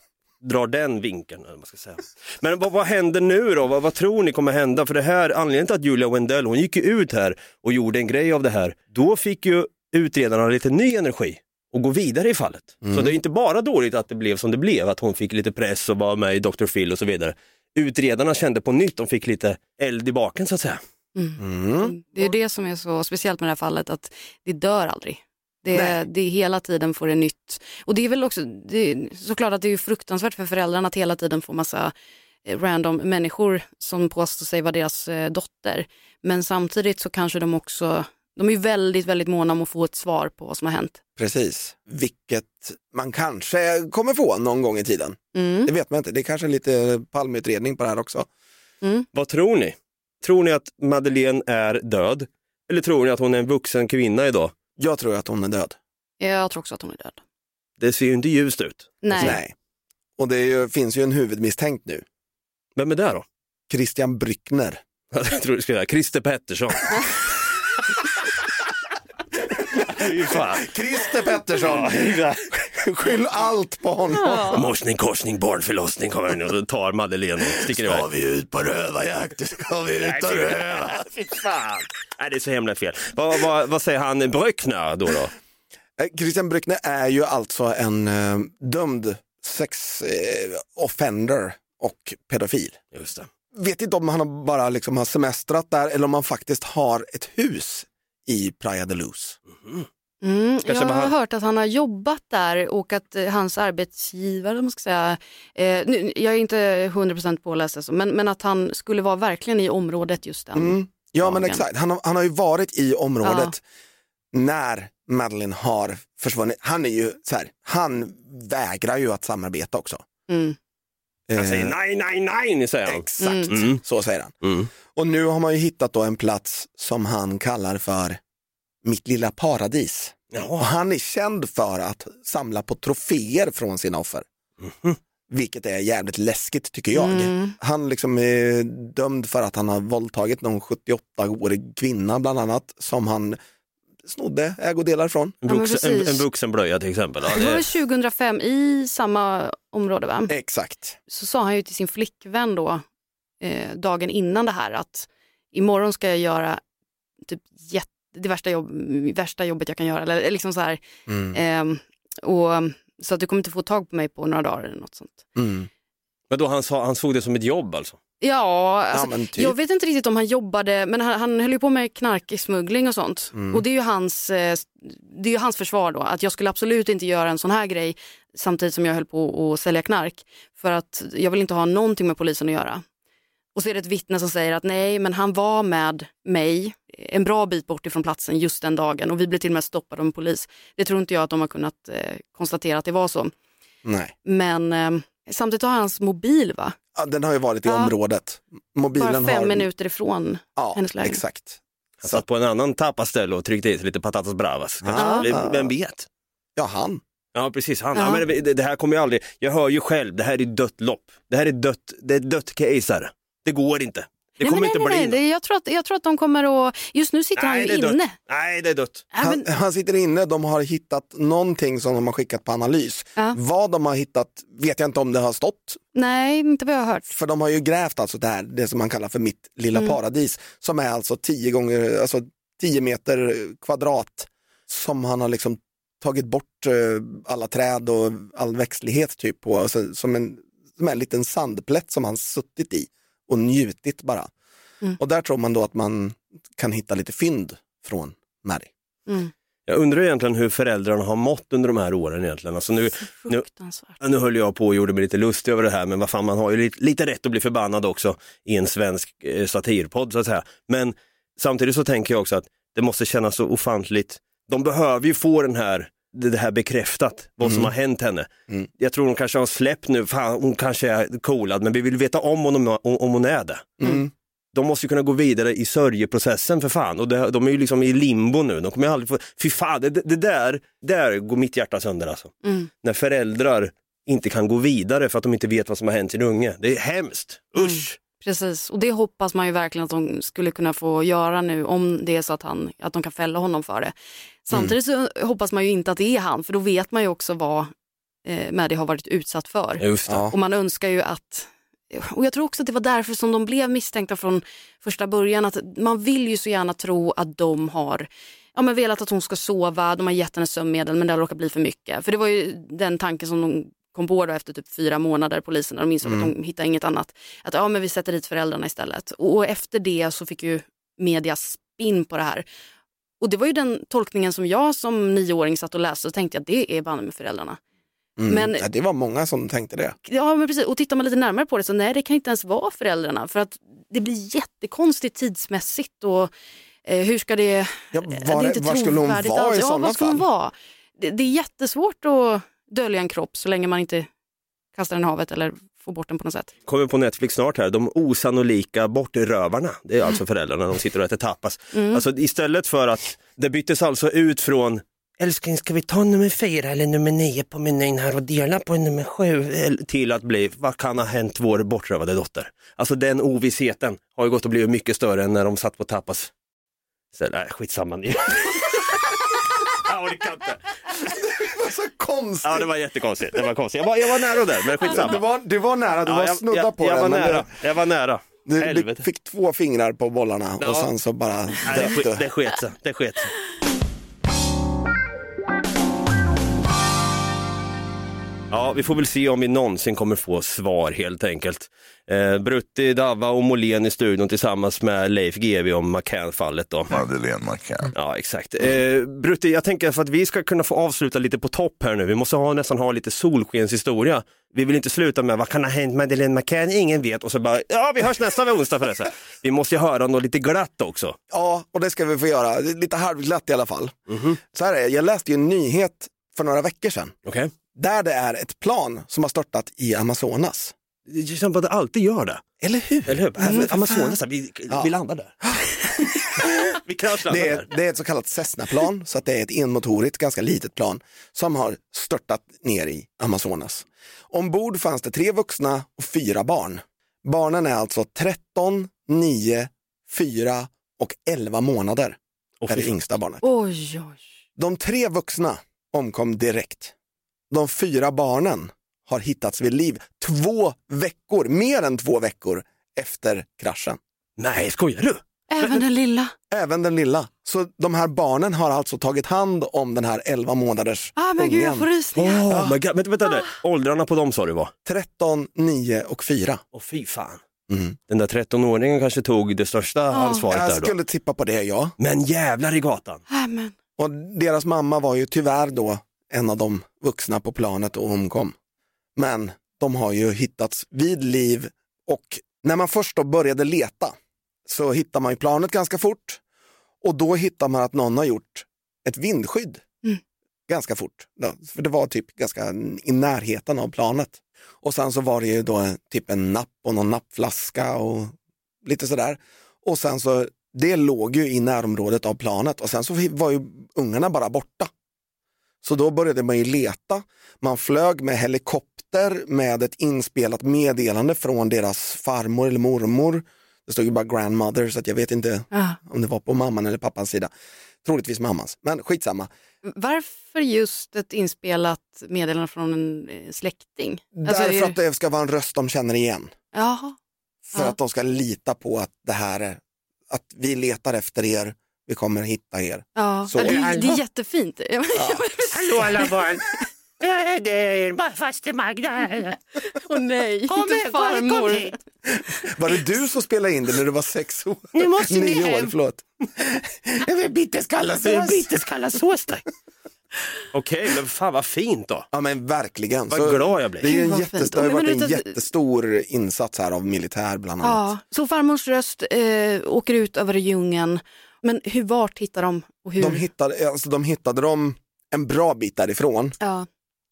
drar den vinkeln. Eller vad man ska säga. Men vad, vad händer nu då? Vad, vad tror ni kommer hända? För det här, anledningen till att Julia Wendell, hon gick ju ut här och gjorde en grej av det här. Då fick ju utredarna lite ny energi och gå vidare i fallet. Så det är inte bara dåligt att det blev som det blev, att hon fick lite press och var med i Dr. Phil och så vidare. Utredarna kände på nytt, de fick lite eld i baken så att säga. det är det som är så speciellt med det här fallet, att det dör aldrig. Det är, det är hela tiden får det nytt. Och det är väl också, det är, såklart att det är fruktansvärt för föräldrarna att hela tiden få massa eh, random människor som påstår sig vara deras eh, dotter. Men samtidigt så kanske de också, de är ju väldigt, väldigt måna om att få ett svar på vad som har hänt. Precis, vilket man kanske kommer få någon gång i tiden. Mm. Det vet man inte, det är kanske lite palmutredning på det här också. Vad tror ni? Tror ni att Madeleine är död? Eller tror ni att hon är en vuxen kvinna idag? Jag tror att hon är död. Jag tror också att hon är död. Det ser ju inte ljust ut. Nej. Och det ju, finns ju en huvudmisstänkt nu. Vem är det då? Christian Bryckner. Jag tror du skulle säga Christer Pettersson. Fy fan. Christer Pettersson! Skyll allt på honom. Morsning, korsning, barnförlossning kommer nu och så tar Madeleine och sticker iväg. Ska vi ut på rövarjakt? Ska vi ut och röva? Fy fan. Nej, det är så himla fel. Vad, vad, vad säger han Bröckner då? då? Eh, Christian Bryckner är ju alltså en eh, dömd sex eh, offender och pedofil. Just det. Vet inte om han bara liksom har semestrat där eller om han faktiskt har ett hus i Praia de Luz. Mm, jag Kanske bara har han- hört att han har jobbat där och att eh, hans arbetsgivare, man ska säga, eh, nu, jag är inte 100% påläst, alltså, men, men att han skulle vara verkligen i området just den. Mm. Ja men dagen. exakt, han har, han har ju varit i området när Madeleine har försvunnit. Han är ju så här, han vägrar ju att samarbeta också. Mm. Han säger Eh, nej, nej, nej, säger han. Exakt, Mm. så säger han. Mm. Och nu har man ju hittat då en plats som han kallar för mitt lilla paradis. Och han är känd för att samla på troféer från sina offer. Vilket är jävligt läskigt tycker jag. Mm. Han liksom är dömd för att han har våldtagit någon 78-årig kvinna bland annat som han snodde ägodelar från. En, Ja, men vuxen, en, vuxenblöja till exempel. Ja, Det var det, väl 2005 i samma område va? Exakt. Så sa han ju till sin flickvän då, eh, dagen innan det här, att imorgon ska jag göra typ jätte, det värsta, jobb, värsta jobbet jag kan göra. Eller liksom så här. Mm. Ehm, och, så att du kommer inte få tag på mig på några dagar eller något sånt. Mm. men då han, sa, han såg det som ett jobb alltså? Ja, alltså, men typ. jag vet inte riktigt om han jobbade, men han, han höll ju på med knarksmuggling och sånt. Mm. Och det är, ju hans, eh, det är ju hans försvar då, att jag skulle absolut inte göra en sån här grej samtidigt som jag höll på att sälja knark. För att jag vill inte ha någonting med polisen att göra. Och så är det ett vittne som säger att nej, men han var med mig en bra bit bort ifrån platsen just den dagen och vi blev till och med stoppade av en polis. Det tror inte jag att de har kunnat eh, konstatera att det var så. Nej. Men eh, samtidigt har hans mobil va? Ja, den har ju varit i Ja. området. Mobilen Bara fem har... minuter ifrån Ja, hennes lägenhet. exakt. Han satt på en annan tappaställe och tryckte i sig lite patatas bravas. kanske. Ah. Vem- vet? Ja, han. Ja, precis. Han. Ja. Ja. men det, det här kommer ju aldrig, jag hör ju själv, det här är dött lopp. Det här är dött, det är dött case här. Det går inte. Det Nej, kommer men inte nej, bli nej, nej. Jag, tror att, jag tror att de kommer att, just nu sitter han Nej, ju det är dött. inne. Nej, det är dött. Han, han sitter inne, de har hittat någonting som de har skickat på analys. Ja. Vad de har hittat vet jag inte om det har stått, nej, inte vad jag har hört. för de har ju grävt alltså det här, det som man kallar för mitt lilla Mm. paradis, som är alltså 10 gånger, alltså 10 meter kvadrat, som han har liksom tagit bort eh, alla träd och all växtlighet typ på, alltså, som, en, som en liten sandplätt som han suttit i och njutit bara. Mm. Och där tror man då att man kan hitta lite fynd från Mary. Mm. Jag undrar egentligen hur föräldrarna har mått under de här åren egentligen. Alltså nu, nu, Nu höll jag på och gjorde mig lite lustig över det här, men vad fan, man har ju lite, lite rätt att bli förbannad också i en svensk eh, satirpodd så att säga. Men samtidigt så tänker jag också att det måste kännas så ofantligt. De behöver ju få den här, det här bekräftat, vad som Mm. har hänt henne. Mm. Jag tror de kanske har släppt nu, fan, hon kanske är coolad, men vi vill veta om hon, om, om hon är det. Mm. De måste ju kunna gå vidare i sörjeprocessen för fan och det, de är ju liksom i limbo nu. De kommer aldrig få, fy fan, det, det där, där går mitt hjärta sönder alltså Mm. när föräldrar inte kan gå vidare för att de inte vet vad som har hänt sin unge. Det är hemskt, usch! Precis, och det hoppas man ju verkligen att de skulle kunna få göra nu om det är så att, han, att de kan fälla honom för det. Samtidigt så hoppas man ju inte att det är han, för då vet man ju också vad eh, Maddie har varit utsatt för. Ja. Och man önskar ju att, och jag tror också att det var därför som de blev misstänkta från första början, att man vill ju så gärna tro att de har ja, men velat att hon ska sova, de har gett henne sömnmedel men det har råkat bli för mycket. För det var ju den tanken som de kom på då efter typ fyra månader, polisen, när de insåg att de hittade inget annat. Att ja, men vi sätter dit föräldrarna istället. Och efter det så fick ju media spinn på det här. Och det var ju den tolkningen som jag som nioåring satt och läste och tänkte att det är banne med föräldrarna. Mm. Men- ja, det var många som tänkte det. Ja men precis, och tittar man lite närmare på det så nej det kan inte ens vara föräldrarna för att det blir jättekonstigt tidsmässigt och eh, hur ska det, Ja, var, det är inte var skulle hon vara alls. i Ja, sådana var ska hon fall? vara? Det, det är jättesvårt att dölja en kropp så länge man inte kastar den i havet eller får bort den på något sätt. Kommer på Netflix snart här, de osannolika bortrövarna. Det är alltså föräldrarna, de sitter och äter tapas. Alltså istället för att, det byttes alltså ut från Älskling, ska vi ta nummer fyra eller nummer nio på menyn här och dela på nummer sju? Till att bli, vad kan ha hänt vår bortrövade dotter? Alltså den ovissheten har ju gått och blivit mycket större än när de satt på tapas. Så, nej, skitsamma. Jag orkar inte. Det var så konstigt. Ja, det var jättekonstigt. Det var konstigt. Jag var, jag var nära där, men skitsamma. Du var, du var nära, du Ja, var jag, snudda jag, på jag den. var nära. Jag var nära. Du, du, du Helvete. fick två fingrar på bollarna Ja. och sen så bara Nej, det, det sket sig. Det sket sig. Ja, vi får väl se om vi någonsin kommer få svar helt enkelt. Eh, Brutti, Dava och Molén i studion tillsammans med Leif GW om McCann-fallet då. Madeleine McCann. Ja, exakt. Eh, Brutti, jag tänker för att vi ska kunna få avsluta lite på topp här nu. Vi måste ha, nästan ha lite solskenshistoria. Vi vill inte sluta med vad kan ha hänt Madeleine McCann? Ingen vet. Och så bara, ja vi hörs nästa onsdag förresten. Vi måste ju höra något lite glatt också. Ja, och det ska vi få göra. Lite halvglatt i alla fall. Mhm. Så här är det, jag läste ju en nyhet för några veckor sedan. Okej? Där det är ett plan som har störtat i Amazonas. Det känns som att det alltid gör det. Eller hur? Eller hur? Mm, Amazonas, vi, Ja. vi landar där. vi kraschlandar Det där. är, det är ett så kallat Cessna-plan, så att det är ett enmotorigt, ganska litet plan som har störtat ner i Amazonas. Ombord fanns det tre vuxna och fyra barn. Barnen är alltså 13, 9, 4 och 11 månader. Och är det yngsta barnet. Oj, oj. De tre vuxna omkom direkt. De fyra barnen har hittats vid liv två veckor, mer än två veckor efter kraschen. Nej, skojar du? Även den lilla. Även den lilla. Så de här barnen har alltså tagit hand om den här 11 månaders Ah, men gud, jag ungen. får rysningar. Oh my God. Vänta, vänta, vänta. Åldrarna på dem sa du var? 13, 9 och 4. Åh fy fan. Mm. Den där 13-åringen kanske tog det största ansvaret Jag där då. skulle tippa på det, ja. Men jävlar i gatan. Ah, men. Och deras mamma var ju tyvärr då en av de vuxna på planet och omkom. Men de har ju hittats vid liv och När man först då började leta så hittar man ju planet ganska fort och då hittar man att någon har gjort ett vindskydd ganska fort. Ja, För det var typ ganska i närheten av planet. Och sen så var det ju då typ en napp och någon nappflaska och lite sådär. Och sen så, det låg ju i närområdet av planet och sen så var ju ungarna bara borta. Så då började man ju leta. Man flög med helikopter med ett inspelat meddelande från deras farmor eller mormor. Det stod ju bara grandmother så att jag vet inte Ah. om det var på mamman eller pappans sida. Troligtvis mammans, men skitsamma. Varför just ett inspelat meddelande från en eh, släkting? Alltså, Därför är- att det ska vara en röst de känner igen. Jaha. För Ja. att de ska lita på att det här är, att vi letar efter er, vi kommer hitta er. Ja, Så- ja, det, är- det är jättefint. Hallå alla barn! Ja, Det är faster Magda. Åh nej, Kom inte här, kom, kom farmor. hit. Var det du som spelade in det när du var sex år? Nu måste ni Nio år, hem. förlåt. Jag vill bitterskallasås. Bitterskallasås där. Okej, men fan vad fint då. Ja men verkligen. Vad glad jag blir. Det, är en jättes, det har varit en jättestor insats här av militär bland annat. Ja, så farmors röst eh, åker ut över djungeln. Men hur, vart hittar de? Och hur? De, hittade, alltså, de hittade dem en bra bit därifrån, ja.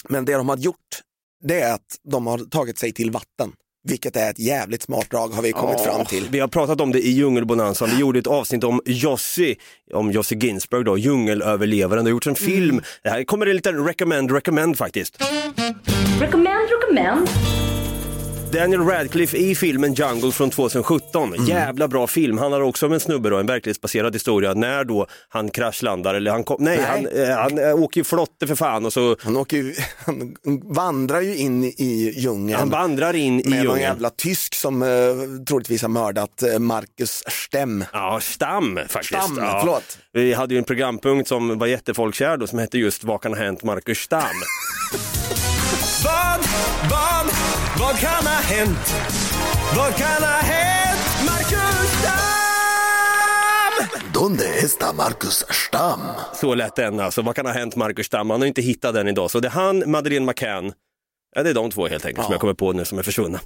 men det de har gjort det är att de har tagit sig till vatten. Vilket är ett jävligt smart drag har vi kommit Ja, fram till. Vi har pratat om det i Djungelbonanzan. Vi gjorde ett avsnitt om Jossi, om Jossi Ginsberg då, djungelöverlevaren. Det har gjorts en film. Det här kommer en liten recommend, recommend faktiskt. Recommend, recommend. Daniel Radcliffe i filmen Jungle från 2017. Jävla bra film. Handlar också om en snubbe då, en verklighetsbaserad historia när då han kraschlandar eller han kom, nej, Nej. han, eh, han eh, åker ju flotte för fan och så Han, åker ju, han vandrar ju in i djungeln. han vandrar in i med någon djungeln. jävla tysk som eh, troligtvis har mördat eh, Marcus Stem. Ja, Stam faktiskt. Stam, ja. förlåt. Vi hade ju en programpunkt som var jättefolkkär då som hette just Vad kan ha hänt Marcus Stam? vad, vad, vad kan ha hänt? Vad kan ha hänt Marcus Stam? Donde está Marcus Stam? Så lät den alltså. Vad kan ha hänt Marcus Stam? Han har inte hittat den idag. Så det är han, Madeleine McCann. Ja, det är de två helt enkelt som Ja. jag kommer på nu som är försvunna.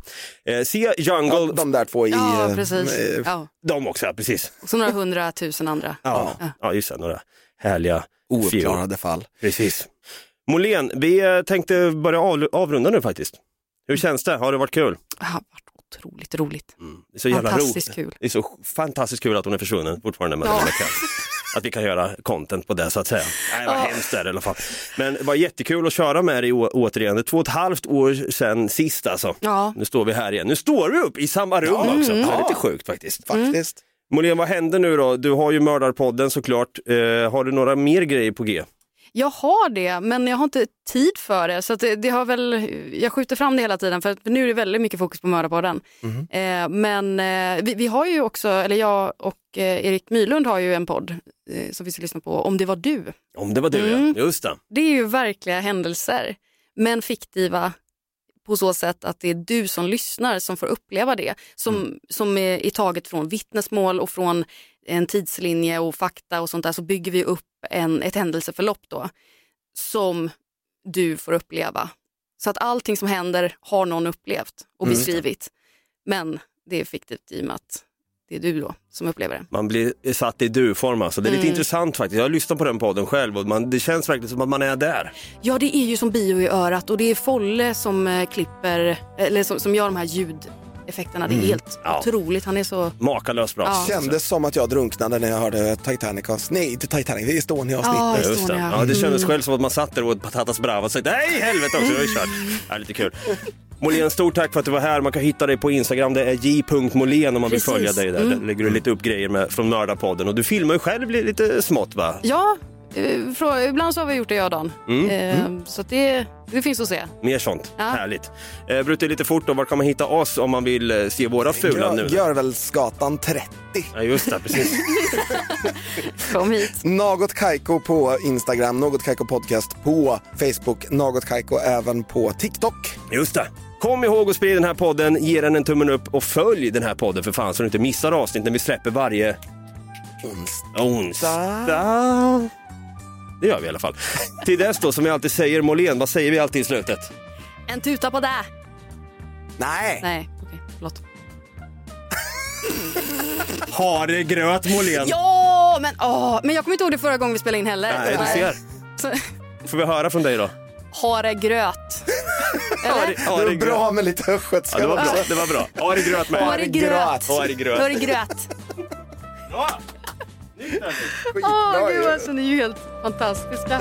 Eh, se Jungle. Ja, de där två i... ja, eh, precis. eh, Ja. De också, ja, precis. Och så några hundratusen andra. Ja, ja. just det. Några härliga Ouppklarade fall. Precis. Molén, vi eh, tänkte börja av, avrunda nu faktiskt. Hur känns det? Har det varit kul? Det har varit otroligt roligt. Det är så jävla Fantastiskt kul. Det är så fantastiskt kul att hon är försvunnen fortfarande med Ja. Att vi kan göra content på det så att säga. Nej, vad Ja. hemskt är det i alla fall. Men det var jättekul att köra med dig återigen. Det är två och ett halvt år sedan sist alltså. Ja. Nu står vi här igen. Nu står vi upp i samma rum också. Det är lite sjukt faktiskt. Faktiskt. Molén, vad händer nu då? Du har ju Mördarpodden såklart. Eh, har du några mer grejer på G? Jag har det, men jag har inte tid för det. Så det, det har väl, jag skjuter fram det hela tiden för, att, nu är det väldigt mycket fokus på Mördarpodden. Eh, men eh, vi, vi har ju också, eller jag och eh, Erik Mylund har ju en podd eh, som vi ska lyssna på, Om det var du. Om det var du Mm. ja, just det. Det är ju verkliga händelser, men fiktiva på så sätt att det är du som lyssnar som får uppleva det. Som, som är, är taget från vittnesmål och från en tidslinje och fakta och sånt där så bygger vi upp en, ett händelseförlopp då som du får uppleva. Så att allting som händer har någon upplevt och Mm. beskrivit. Men det är fiktivt i och med att det är du då som upplever det. Man blir satt i du-form alltså. Det är lite Mm. intressant faktiskt. Jag har lyssnat på den podden själv och man, det känns verkligen som att man är där. Ja, det är ju som bio i örat och det är Folle som eh, klipper, eller som, som gör de här ljudeffekterna. Det är Mm. helt Ja. otroligt. Han är så... Makalöst bra. Ja. Kändes som att jag drunknade när jag hörde Titanic, nej inte Titanic, det är Estonia Ja, det. Estonia. Ja, det kändes Mm. själv som att man satt där och åt patatas brava och sa nej helvete också, det var ju kört. Ja, lite kul. Molén, stort tack för att du var här. Man kan hitta dig på Instagram, det är j.molén om man vill Precis. följa dig där. Mm. Där lägger du lite upp grejer med, från Mördarpodden och du filmar ju själv lite smått va? Ja, ibland så har vi gjort det jag och Dan. Mm. Eh, Så att det, det finns att se. Mer sånt, Ja. härligt. Eh, Brutte lite fort då, var kan man hitta oss om man vill eh, se våra fula nu? Gör, Görvelsgatan 30. Ja just det, precis. Kom hit. Något Kaiko på Instagram, Något Kaiko Podcast på Facebook, Något Kaiko även på TikTok. Just det. Kom ihåg att sprida den här podden, ge den en tummen upp och följ den här podden för fan så du inte missar avsnitt när vi släpper varje onsdag. onsdag. Det gör vi i alla fall. Till dess då, som jag alltid säger, Molén, vad säger vi alltid i slutet? En tuta på det. Nej. Nej, okej, förlåt. Haregröt Molén. Ja, men, åh, men jag kommer inte ihåg det förra gången vi spelade in heller. Nej, du ser. Så, Får vi höra från dig då? haregröt. Eller? Det var bra med lite östgötska Ja, det var bra. Det var bra. Haregröt med. Haregröt. Haregröt. Haregröt. Bra. Åh, gud alltså, ni är ju helt fantastiska.